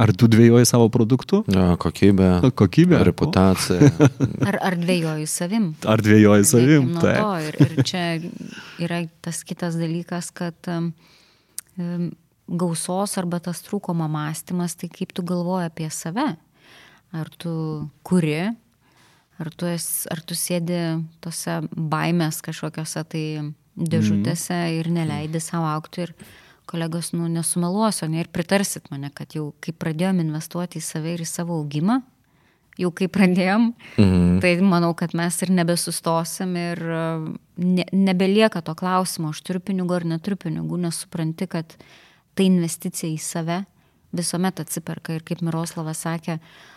Ar tu dviejoji savo produktu? Ja, kokybė, Kokybė? reputacija. (laughs) Ar, ar dvėjoju savim? Ar dviejoji savim? To. Ir, ir čia yra tas kitas dalykas, kad um, gausos arba tas trūkumo mąstymas, tai kaip tu galvoji apie save. Ar tu kuri, ar tu, esi, ar tu sėdi tose baimės kažkokiose tai dėžutėse ir neleidi savo aukti. Ir kolegos, nu, nesumeluosiu, ne, ir pritarsit mane, kad jau kai pradėjom investuoti į save ir į savo augimą, jau kai pradėjom, mhm. tai manau, kad mes ir nebesustosim ir e, ne, nebelieka to klausimo, aš turiu pinigų ar neturiu pinigų, nes supranti, kad tai investicija į save visuomet atsiperka ir kaip Miroslavas sakė, a,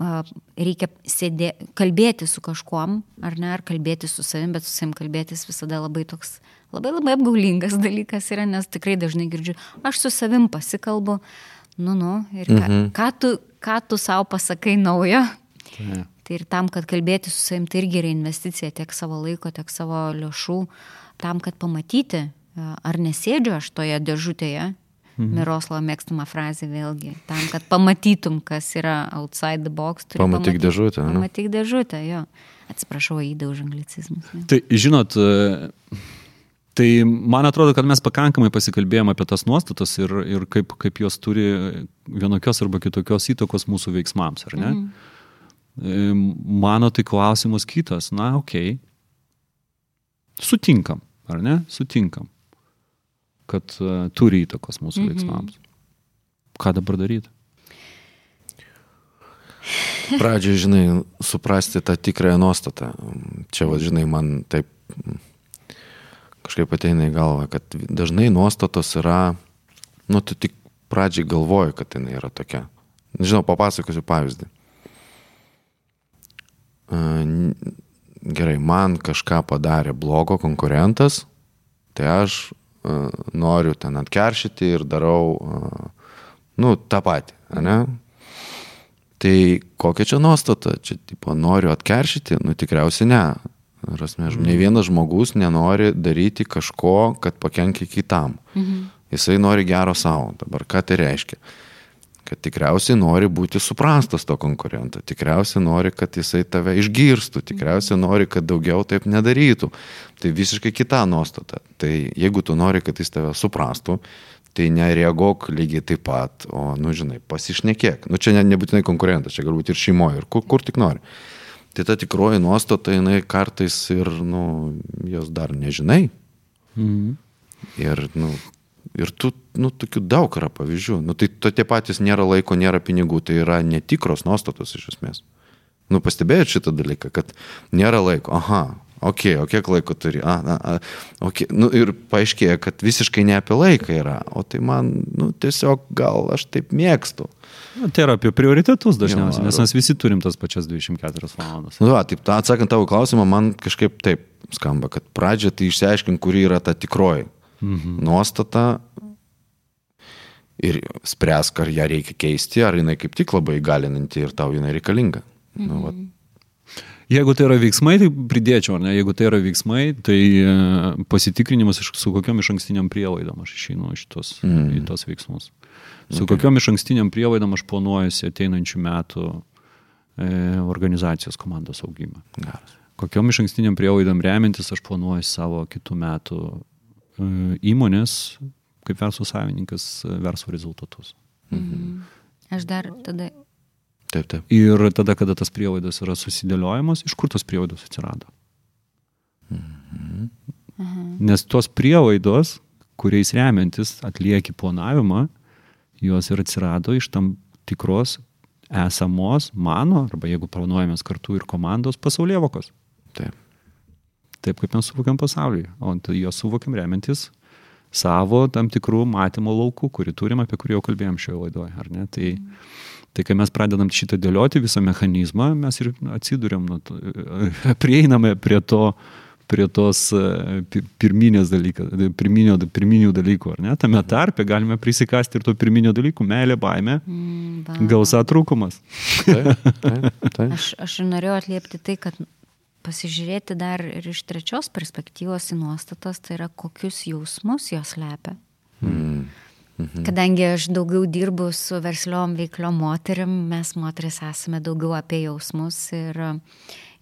reikia sėdė, kalbėti su kažkuom, ar ne, ar kalbėti su savim, bet su savim kalbėtis visada labai toks, labai labai apgaulingas (laughs) dalykas yra, nes tikrai dažnai girdžiu, aš su savim pasikalbu, nu, nu, ir ką, mhm. ką, tu, ką tu savo pasakai naujo. Taip. Tai ir tam, kad kalbėti su savim, tai irgi yra investicija tiek savo laiko, tiek savo lėšų, tam, kad pamatyti, ar nesėdžiu aš toje dėžutėje. Mhm. Miroslavo mėgstama frazė vėlgi. Tam, kad pamatytum, kas yra outside the box. turi Pamatyk pamatyt- dėžutę, ane? Pamatyk dėžutę, jo. Atsiprašau, įdau už anglicizmus. jo. Tai žinot, e, tai man atrodo, kad mes pakankamai pasikalbėjome apie tas nuostatas ir, ir kaip, kaip jos turi vienokios arba kitokios įtakos mūsų veiksmams, ar ne? Mhm. Mano tai klausimas kitas, na, okei. Okay. Sutinkam, ar ne? Sutinkam, kad uh, turi įtakos mūsų mhm. veiksmams. Ką dabar daryti? Pradžioje, žinai, suprasti tą tikrąją nuostatą. Čia, va, žinai, man taip kažkaip ateina į galvą, kad dažnai nuostatos yra, nu, tu tik pradžiai galvoji, kad jinai yra tokia. Žinau, papasakosiu pavyzdį. N- Gerai, man kažką padarė blogo konkurentas, tai aš noriu ten atkeršyti ir darau, a, nu, tą patį, ne? Tai kokia čia nuostata? Čia, tipo, noriu atkeršyti? Nu, tikriausiai ne. Rasme, mm. Ne vienas žmogus nenori daryti kažko, kad pakenkia kitam. Mhm. Jisai nori gero savo. Dabar ką tai reiškia? Kad tikriausiai nori būti suprastas to konkurento. Tikriausiai nori, kad jisai tave išgirstų. Tikriausiai nori, kad daugiau taip nedarytų. Tai visiškai kita nuostata. Tai jeigu tu nori, kad jis tave suprastų, tai nereaguok lygiai taip pat, o, nu, žinai, pasišnekėk. Nu, čia ne, nebūtinai konkurentas, čia galbūt ir šeimoje, ir kur, kur tik nori. Tai ta tikroji nuostata, jinai kartais ir, nu, jos dar nežinai. Mhm. Ir, nu, ir tu, nu, tokių daug yra pavyzdžių. Nu, tai to tie patys nėra laiko, nėra pinigų, tai yra netikros nuostatos iš esmės. Nu, pastebėjot šitą dalyką, kad nėra laiko. Aha, Ok, o kiek laiko turi? A, a, a, okay. nu, ir paaiškėja, kad visiškai ne apie laiką yra, o tai man nu, tiesiog gal aš taip mėgstu. Na, tai yra apie prioritetus dažniausiai, nes mes visi turim tas pačias 24 valandas. Nu, va, taip, ta, atsakant tavo klausimą, man kažkaip taip skamba, kad pradžia tai išsiaiškink, kuri yra ta tikroji mhm. nuostata ir spręsk, ar ją reikia keisti, ar jinai kaip tik labai galinanti ir tau jinai reikalinga. Mhm. Nu, va, Jeigu tai yra veiksmai, tai pridėčiau, ar ne? Jeigu tai yra veiksmai, tai e, pasitikrinimas iš- su kokiam iš ankstiniam prielaidom aš išeinu iš tos, mm. į tos veiksmus. Su okay. kokiam iš ankstiniam prielaidom aš planuojuosi ateinančių metų e, organizacijos komandos augimą. geras. Kokiom iš ankstiniam prielaidom remiantis aš planuoju savo kitų metų įmonės kaip verslo savininkas e, verslo rezultatus. Aš dar tada Taip, taip. Ir tada, kada tas prielaidas yra susidėliojamos, iš kur tos prielaidos atsirado? Nes tos prielaidos, kuriais remiantis atlieki planavimą, jos ir atsirado iš tam tikros esamos mano, arba jeigu planuojamės kartu ir komandos pasaulievokos. taip. Taip kaip mes suvokiam pasaulį. O tai juos suvokiam remiantis savo tam tikrų matymo laukų, kurį turim, apie kurį jau kalbėjom šioje laidoje, ar ne? Tai, tai kai mes pradedam šitą dėlioti visą mechanizmą, mes ir atsidūrėm, nu, to- (laughs) prieiname prie to, prie tos e, pi- pirminės dalykas, pirminio, pirminių dalykų, ar ne? Tame tarpe galime prisikasti ir to pirminio dalykų - meilė, baime, mm, gausa trūkumas. taip, taip, taip. (laughs) Aš, aš norėjau atliepti tai, kad pasižiūrėti dar ir iš trečios perspektyvos į nuostatas, tai yra kokius jausmus jos lepia. Mm. Kadangi aš daugiau dirbu su versliom veikliom moterim, mes moteris esame daugiau apie jausmus ir e,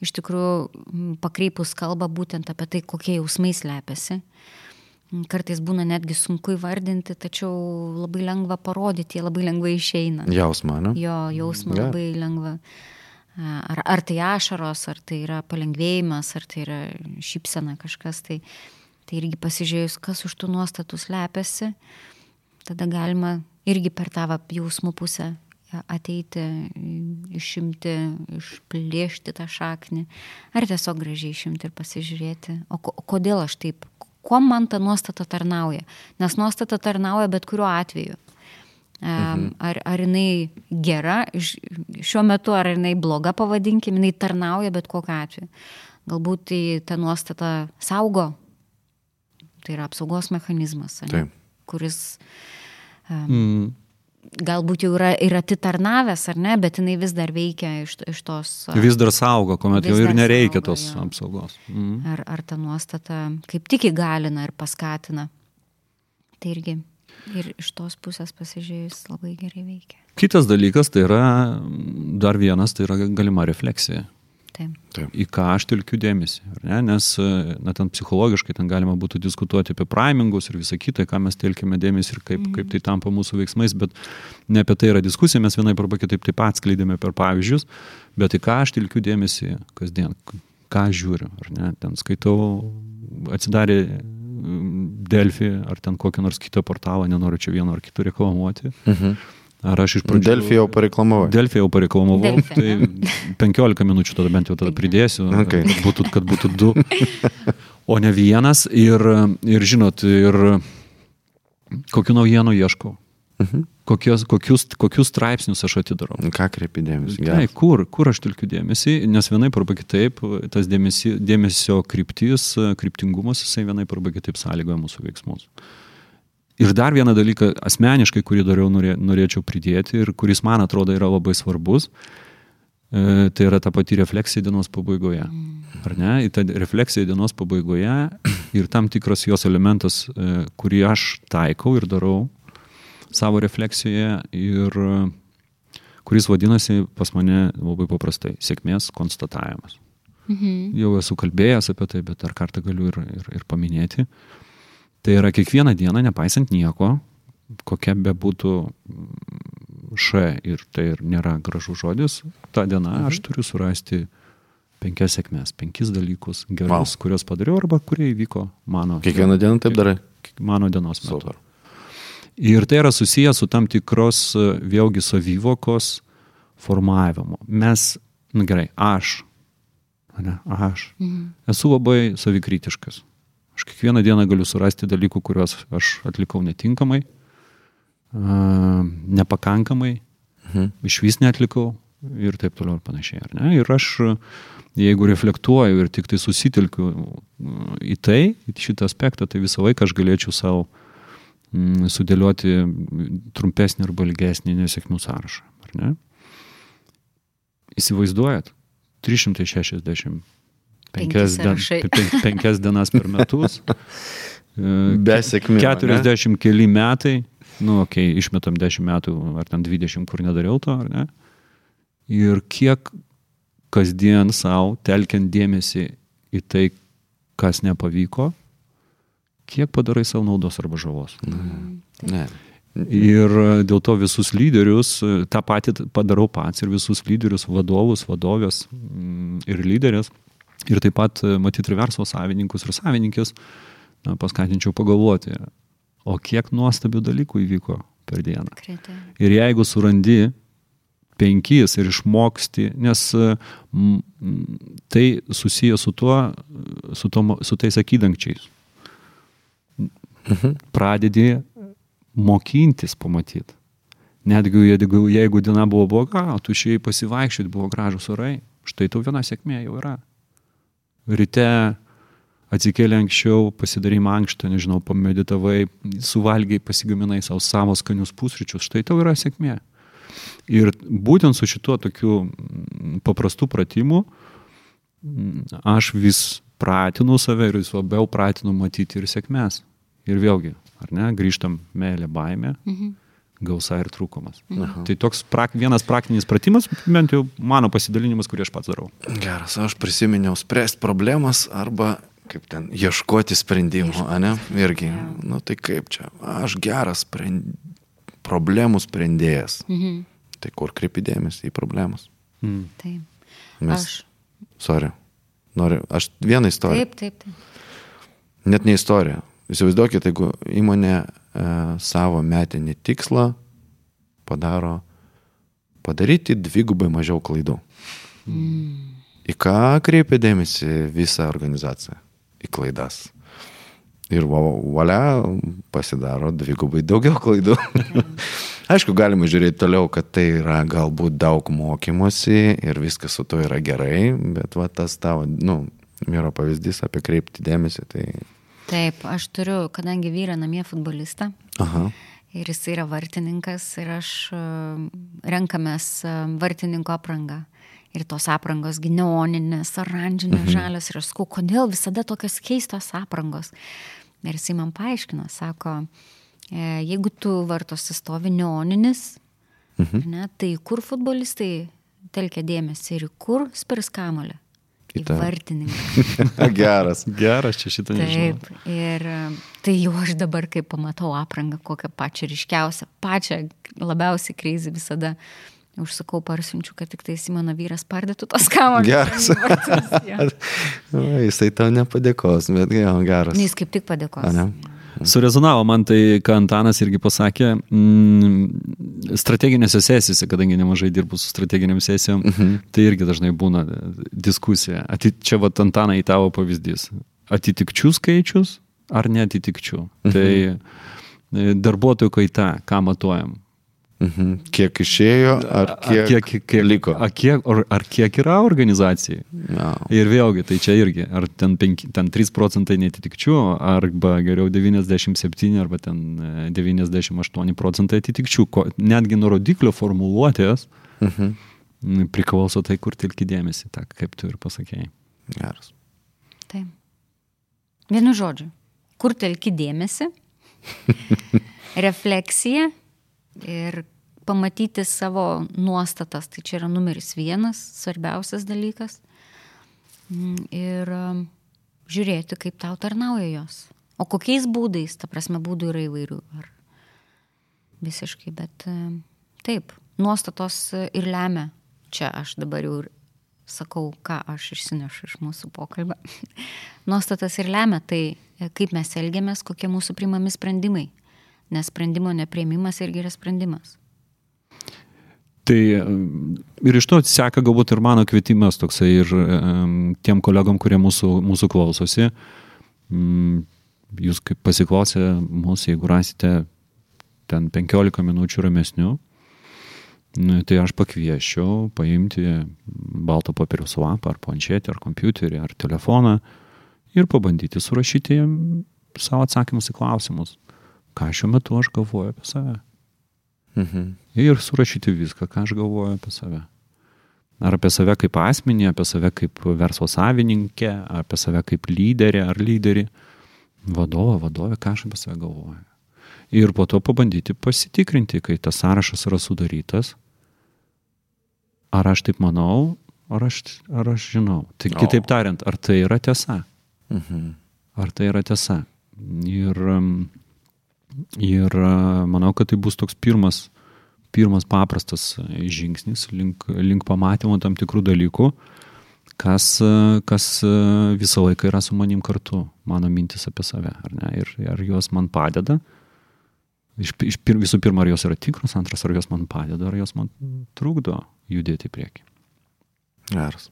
iš tikrųjų pakreipus kalbą būtent apie tai, kokie jausmai slepiasi. Kartais būna netgi sunku įvardinti, tačiau labai lengva parodyti, labai lengvai išeina. Jausmą, ne? Jo jausmą yeah. labai lengva. A, Ar, ar tai ašaros, ar tai yra palengvėjimas, ar tai yra šypsena kažkas, tai, tai irgi pasižiūrėjus, kas už tų nuostatų slepiasi, tada galima irgi per tą jausmų pusę ateiti, išimti, išplėšti tą šaknį, ar tiesiog gražiai išimti ir pasižiūrėti, o ko, kodėl aš taip, kuo man ta nuostata tarnauja, nes nuostata tarnauja bet kuriuo atveju. Mhm. Ar, ar jinai gera, šiuo metu ar jinai bloga, pavadinkim, jinai tarnauja bet kokiu atveju. Galbūt tai ta nuostata saugo, tai yra apsaugos mechanizmas, Taip. kuris Mm. galbūt jau yra ir atitarnavęs, ar ne, bet jinai vis dar veikia iš, iš tos... Vis dar saugo, kuomet jau ir nereikia saugo, tos jo. apsaugos. Mm. Ar, ar ta nuostata kaip tik įgalina ir paskatina. Tai irgi ir iš tos pusės pasižiūrėjus labai gerai veikia. Kitas dalykas tai yra, dar vienas, tai yra galima refleksija. Taip. Taip. Į ką aš telkiu dėmesį. ar Ne? Nes, na, ten psichologiškai ten galima būtų diskutuoti apie primingus ir visą kitą, ką mes telkime dėmesį ir kaip, mm. kaip tai tampa mūsų veiksmais, bet ne apie tai yra diskusija, mes vienai arba kitaip taip pat skleidėme per pavyzdžius, bet į ką aš telkiu dėmesį kasdien, ką žiūriu. ar Ne? Ten skaitau, atsidarė Delfi ar ten kokią nors kitą portalą, nenoriu čia vieno ar kito reklamuoti. Mhm. Ar aš iš pradžių... Delfi jau pareklamavau. Delfį jau pareklamavau, Delfi, tai 15 (laughs) minučių tada bent jau tada pridėsiu, Okay. kad, būtų, kad būtų du, (laughs) o ne vienas. Ir, ir žinot, ir kokiu naujienų ieškau. Mhm. Kokios, kokius, kokius straipsnius aš atidarau. Ką kreipi dėmesį? Gerai. kur, kur aš telkiu dėmesį, nes vienaip arba kitaip tas dėmesį, dėmesio kryptis, kryptingumas, jisai vienaip arba kitaip sąlygoja mūsų veiksmus. Ir dar vieną dalyką asmeniškai, kurį dariau, norė, norėčiau pridėti ir kuris man atrodo yra labai svarbus, e, tai yra ta pati refleksija dienos pabaigoje. Ar ne? Ir ta refleksija dienos pabaigoje ir tam tikras jos elementas, e, kurį aš taikau ir darau savo refleksijoje ir kuris vadinasi pas mane labai paprastai - sėkmės konstatavimas. Mhm. Jau esu kalbėjęs apie tai, bet dar kartą galiu ir, ir, ir paminėti. Tai yra kiekvieną dieną, nepaisant nieko, kokia be būtų š ir tai ir nėra gražus žodis, tą dieną mhm. aš turiu surasti penkias sėkmės, penkis dalykus gerus, wow. kuriuos padariau arba kurie įvyko mano, Kiekvieną dieną taip darai. mano dienos metu. Super. Ir tai yra susijęs su tam tikros e, vėlgi savivokos formavimu. Mes, na gerai, aš, Ne? Aš. Esu labai savikritiškas. Aš kiekvieną dieną galiu surasti dalykų, kuriuos aš atlikau netinkamai, a, nepakankamai, mhm. iš vis netlikau ir taip toliau ir panašiai. Ir aš, jeigu reflektuoju ir tik tai susitelkiu į tai, į šitą aspektą, tai visą laiką aš galėčiau savo sudėlioti trumpesnį arba ilgesnį nesėkmių sąrašą. Ar ne? Įsivaizduojat, 360 penkias, Penki dien, dienas per metus. (laughs) Be sėkmių. 40 keli metai, nu, okei, okay, išmetam 10 metų ar ten 20, kur nedariau to, ar ne? Ir kiek kasdien savo telkiant dėmesį į tai, kas nepavyko, kiek padarai savo naudos arba žalos. Ne. Ir e, dėl to visus lyderius, e, tą patį padarau pats ir visus lyderius, vadovus, vadovės mm, ir lyderės. Ir taip pat e, matyti ir verslo savininkus ir savininkės, na, paskatinčiau pagalvoti, o kiek nuostabių dalykų įvyko per dieną. Tikrai taip. Ir jeigu surandi penkis ir išmoksti, nes tai susiję su tuo, su, to, su tais akydangčiais. Pradedi mokintis pamatyti. Netgi jeigu, jeigu diena buvo bloga, tu išėjai pasivaikščioti, buvo gražus orai, štai tau viena sėkmė jau yra. Ryte atsikėlė anksčiau, pasidarai mankštą, nežinau, pameditavai, suvalgiai, pasigaminai savo savo skanius pusryčius, štai tau yra sėkmė. Ir būtent su šituo tokiu mm, paprastu pratimu mm, aš vis pratinu save ir vis labiau pratinu matyti ir sėkmės. Ir vėlgi, ar ne, grįžtam meilė baime, mhm. gausa ir trūkumas. Mhm. Tai toks prak, vienas praktinis pratimas, bent jau mano pasidalinimas, kurį aš pats darau. Geras, aš prisiminiau spręsti problemas arba kaip ten ieškoti sprendimų, ne? Irgi, nu tai kaip čia, aš geras sprend... problemų sprendėjas. Mhm. Tai kur kreipi dėmesį į problemas? Mm. Taip. Mes, Aš. sorry, noriu, aš vieną istoriją. Taip, taip, taip. Net ne istorija. Įsivaizduokit, jeigu įmonė e, savo metinį tikslą padaro padaryti dvigubai mažiau klaidų. Mm. Į ką kreipia dėmesį visa organizacija? Į klaidas. Ir valia pasidaro dvigubai daugiau klaidų. (laughs) Aišku, galima žiūrėti toliau, kad tai yra galbūt daug mokymosi ir viskas su to yra gerai, bet va tas tavo, nu, miro pavyzdys apie kreipti dėmesį, tai... Taip, aš turiu, kadangi vyra namie futbolistą Aha. ir jis yra vartininkas ir aš e, renkamės e, vartininko aprangą. Ir tos aprangos gi neoninės, oranžinės, mhm. žalios. Ir aš sakau, kodėl visada tokios keistos aprangos. Ir jisai man paaiškino, sako, e, jeigu tu vartosi stovi neoninis, mhm. ne, tai kur futbolistai telkia dėmesį ir kur spirs kamolį? Vartininką. (laughs) Geras. Geras, čia šitą nežinau. Taip, ir e, tai jau aš dabar, kai pamatau aprangą, kokią pačią ryškiausią, pačią labiausiai kreizį visada užsakau parsiunčiu, kad tik tai mano vyras pardėtų tos kamuolius. Geras. (laughs) (laughs) O, Jisai tau nepadėkos, bet jo, geras. Jis kaip tik padėkos. A, ne? Surezonavo man tai, ką Antanas irgi pasakė, mm, strateginėse sesijose, kadangi nemažai dirbu su strateginiam sesijom, mhm. tai irgi dažnai būna diskusija. Ati, čia va Antanai tavo pavyzdys. Atitikčių skaičius ar netitikčių. Mhm. Tai e, darbuotojų kaita, ką matuojam. Mhm. Kiek išėjo, ar kiek, a, kiek, kiek liko? A, kiek, ar, ar kiek yra organizacijai? Ja. Ir vėlgi, tai čia irgi, ar ten, 5, ten 3 procentai netitikčių, arba geriau 97, arba ten e, 98 procentai atitikčių. Ko, netgi nuo rodiklio formuluotės Mhm. priklauso tai, kur tilki dėmesį, ta, kaip tu ir pasakėjai. Geras. Taip. Vienu žodžiu, kur telki dėmesį, (laughs) refleksija ir pamatyti savo nuostatas, tai čia yra numeris vienas, svarbiausias dalykas. Mm, Ir um, žiūrėti, kaip tau tarnauja jos. O kokiais būdais, ta prasme, būdų yra įvairių. Ar visiškai, bet um, taip, nuostatos ir lemia. Čia aš dabar jau sakau, ką aš išsinešu iš mūsų pokalbio. (laughs) Nuostatas ir lemia tai, kaip mes elgiamės, kokie mūsų primami sprendimai. Nes sprendimo neprieimimas irgi yra sprendimas. Tai ir iš to seka galbūt ir mano kvietimas toksai ir tiem kolegom, kurie mūsų, mūsų klausosi. Um, jūs kaip pasiklausę mūsų, jeigu rasite ten 15 minučių ramesnių, nu, tai aš pakviešiau paimti balto popieriaus lapą ar planšetį, ar kompiuterį, ar telefoną ir pabandyti surašyti savo atsakymus į klausimus, ką šiuo metu aš galvoju apie save. Mhm. Ir surašyti viską, ką aš galvoju apie save. Ar apie save kaip asmenį, apie save kaip verslo savininkę, apie save kaip lyderį ar lyderį, vadovą, vadovę, ką aš apie save galvoju. Ir po to pabandyti pasitikrinti, kai tas sąrašas yra sudarytas, ar aš taip manau, ar aš, ar aš žinau. Tai kitaip tariant, ar tai yra tiesa? Mhm. Ar tai yra tiesa? Ir, um, ir uh, manau, kad tai bus toks pirmas, pirmas paprastas žingsnis link, link pamatymo tam tikrų dalykų, kas, uh, kas visą laiką yra su manim kartu, mano mintis apie save, ar ne? Ir ar jos man padeda. Iš, iš pir, visų pirma, ar jos yra tikros, antras, ar jos man padeda, ar jos man trukdo judėti į priekį. Geras.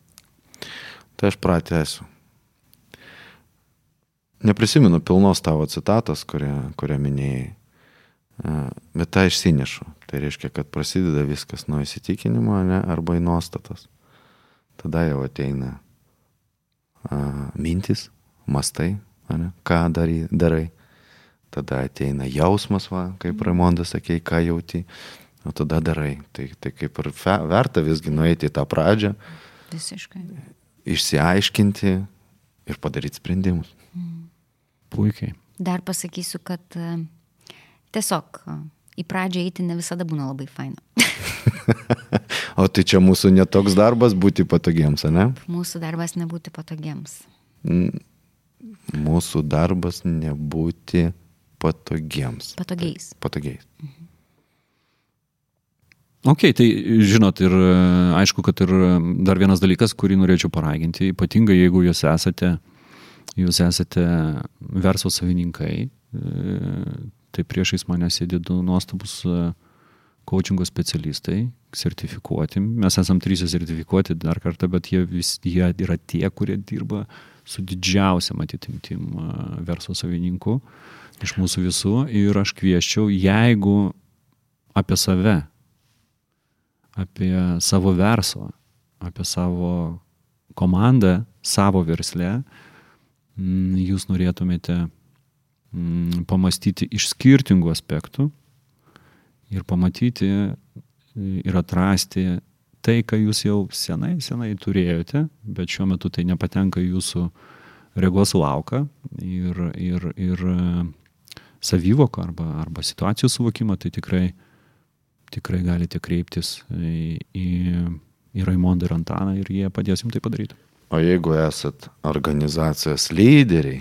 Tai aš pratęsiu. Neprisimenu pilnos tavo citatos, kurią, kurią minėjai, a, bet tą išsinešu. Tai reiškia, kad prasideda viskas nuo įsitikinimo ne, arba į nuostatas. Tada jau ateina a, mintis, mastai, ne, ką dary, darai. Tada ateina jausmas, va, kaip Raimondas sakė, ką jauti, o tada darai. Tai, tai kaip ir fe, verta visgi nueiti į tą pradžią, Visiškai. išsiaiškinti ir padaryti sprendimus. Puikiai. Dar pasakysiu, kad e, tiesiog e, į pradžią eiti ne visada būna labai faina. (laughs) O tai čia mūsų netoks darbas būti patogiems, ne? Mūsų darbas nebūti patogiems. Mūsų darbas nebūti patogiems. Patogiais. Patogiais. Ok, tai žinot, ir e, aišku, kad ir dar vienas dalykas, kurį norėčiau paraginti, ypatingai jeigu jūs esate, jūs esate verslo savininkai, e, tai priešais mane sėdi du nuostabus coachingo specialistai, sertifikuoti. Mes esam trys sertifikuoti dar kartą, bet jie, vis, jie yra tie, kurie dirba su didžiausiam atitimtim verslo savininku iš mūsų visų. Ir aš kvieščiau, jeigu apie save apie savo verslą, apie savo komandą, savo verslę, jūs norėtumėte pamastyti iš skirtingų aspektų ir pamatyti ir atrasti tai, ką jūs jau senai, senai turėjote, bet šiuo metu tai nepatenka jūsų regos lauką ir, ir, ir savyvoką arba, arba situacijų suvokimą, tai tikrai tikrai galite kreiptis į, į, į Raimondą ir Antaną ir jie padės jums tai padaryti. O jeigu esat organizacijos lyderiai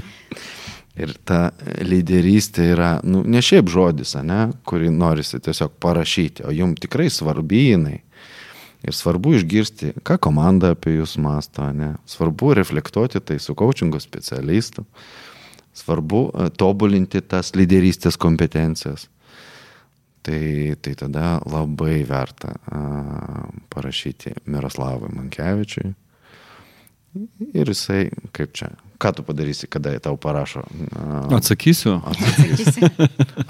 (laughs) ir ta lyderystė yra, nu, ne šiaip žodis, ne, kurį norisi tiesiog parašyti, o jums tikrai svarbi jinai. Ir svarbu išgirsti, ką komanda apie jūs masto, ne? Svarbu reflektuoti tai su coachingo specialistu. Svarbu e, tobulinti tas lyderystės kompetencijas. Tai, tai tada labai verta a, parašyti Miroslavui Mankevičiui. Ir jisai, kaip čia, ką tu padarysi, kada tau parašo? A, Atsakysiu. atsakysi,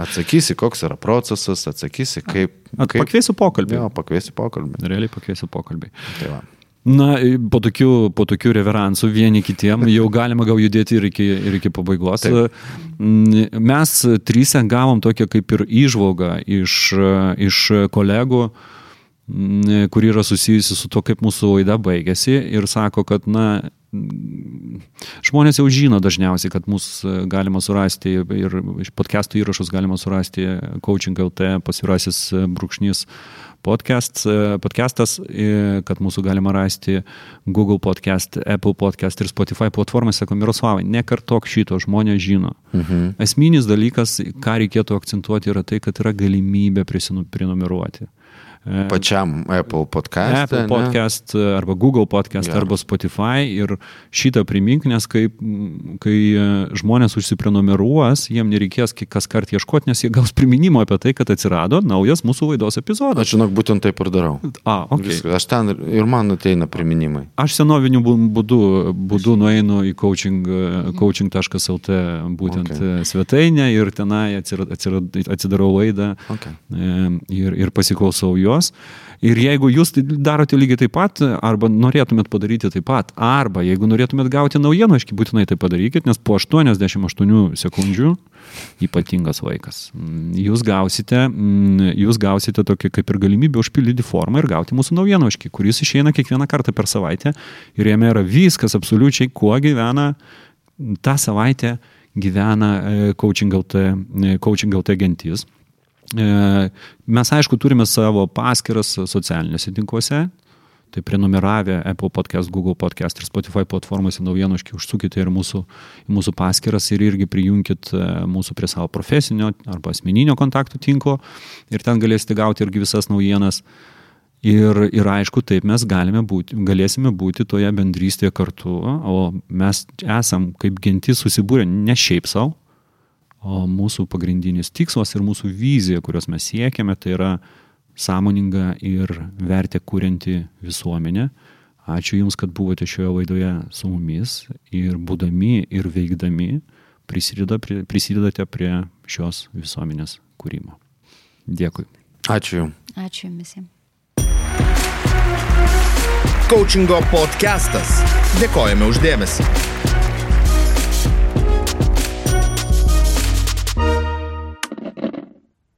atsakysi, koks yra procesas, atsakysi, kaip... Kaip pakviesiu pokalbį. Jo, pakviesi pokalbį. Realiai pakviesiu pokalbį. Tai va. Na, po tokių, po tokių reveransų vieni kitiem (laughs) jau galima gal judėti ir iki, ir iki pabaigos. Taip. Mm, Mes trysia gavom tokią kaip ir įžvalgą iš, iš kolegų, mm, kuri yra susijusi su to, kaip mūsų laida baigėsi ir sako, kad, na, Žmonės jau žino dažniausiai, kad mūsų galima surasti ir iš podcastų įrašus galima surasti coaching LT pasirasis brūkšnys podcast, podcastas, kad mūsų galima rasti Google podcast, Apple podcast ir Spotify platformose, sako Miroslavai, nekartok šito, žmonės žino. Mhm. Esminis dalykas, ką reikėtų akcentuoti, yra tai, kad yra galimybė prisinumeruoti. E, Pačiam Apple podcast. Apple podcast arba Google podcast Gerai. arba Spotify ir šitą primink, nes kai, kai e, žmonės užsiprenumeruos, jiem nereikės kas kart ieškoti, nes jie gaus priminimą apie tai, kad atsirado naujas mūsų laidos epizodas. Aš žinok, būtent taip ir darau. A, ok. Viskas. Aš ten ir- man ateina priminimai. Aš senoviniu būdu, būdu nueinu į coaching, coaching.lt būtent Ok. okay. svetainę ir tenai atsirad, atsirad, atsidarau laidą Ok. e, ir, ir pasiklausau jos. Ir jeigu jūs tai darote lygiai taip pat, arba norėtumėt padaryti taip pat, arba jeigu norėtumėt gauti naujienoškį, būtinai tai padarykit, nes po 88 sekundžių ypatingas laikas. Mm, Jūs gausite, mm, jūs gausite tokį kaip ir galimybę užpildyti formą ir gauti mūsų naujienoškį, kuris išeina kiekvieną kartą per savaitę ir jame yra viskas absoliučiai, kuo gyvena tą savaitę gyvena e, Coaching LT, e, Coaching LT gentis. E, Mes, aišku, turime savo paskiras socialiniuose tinkluose. Tai prenumeravę Apple Podcast, Google Podcast ir Spotify platformose naujienoškai užsukite ir mūsų, mūsų paskiras ir irgi prijunkit e, mūsų prie savo profesinio arba asmeninio kontaktų tinklo ir ten galėsite gauti irgi visas naujienas. Ir, ir aišku, taip mes būti, galėsime būti toje bendrystėje kartu, o mes esam kaip gentis susibūrę ne šiaip savo, o mūsų pagrindinis tikslas ir mūsų vizija, kurios mes siekiame, tai yra sąmoninga ir vertę kūrinti visuomenę. Ačiū Jums, kad buvote šioje laidoje su mumis ir būdami ir veikdami prisideda prie, prisidedate prie šios visuomenės kūrimo. Dėkui. Ačiū Jums. Ačiū Jums visiems. Coachingo podcastas. Dėkojame uždėmesi.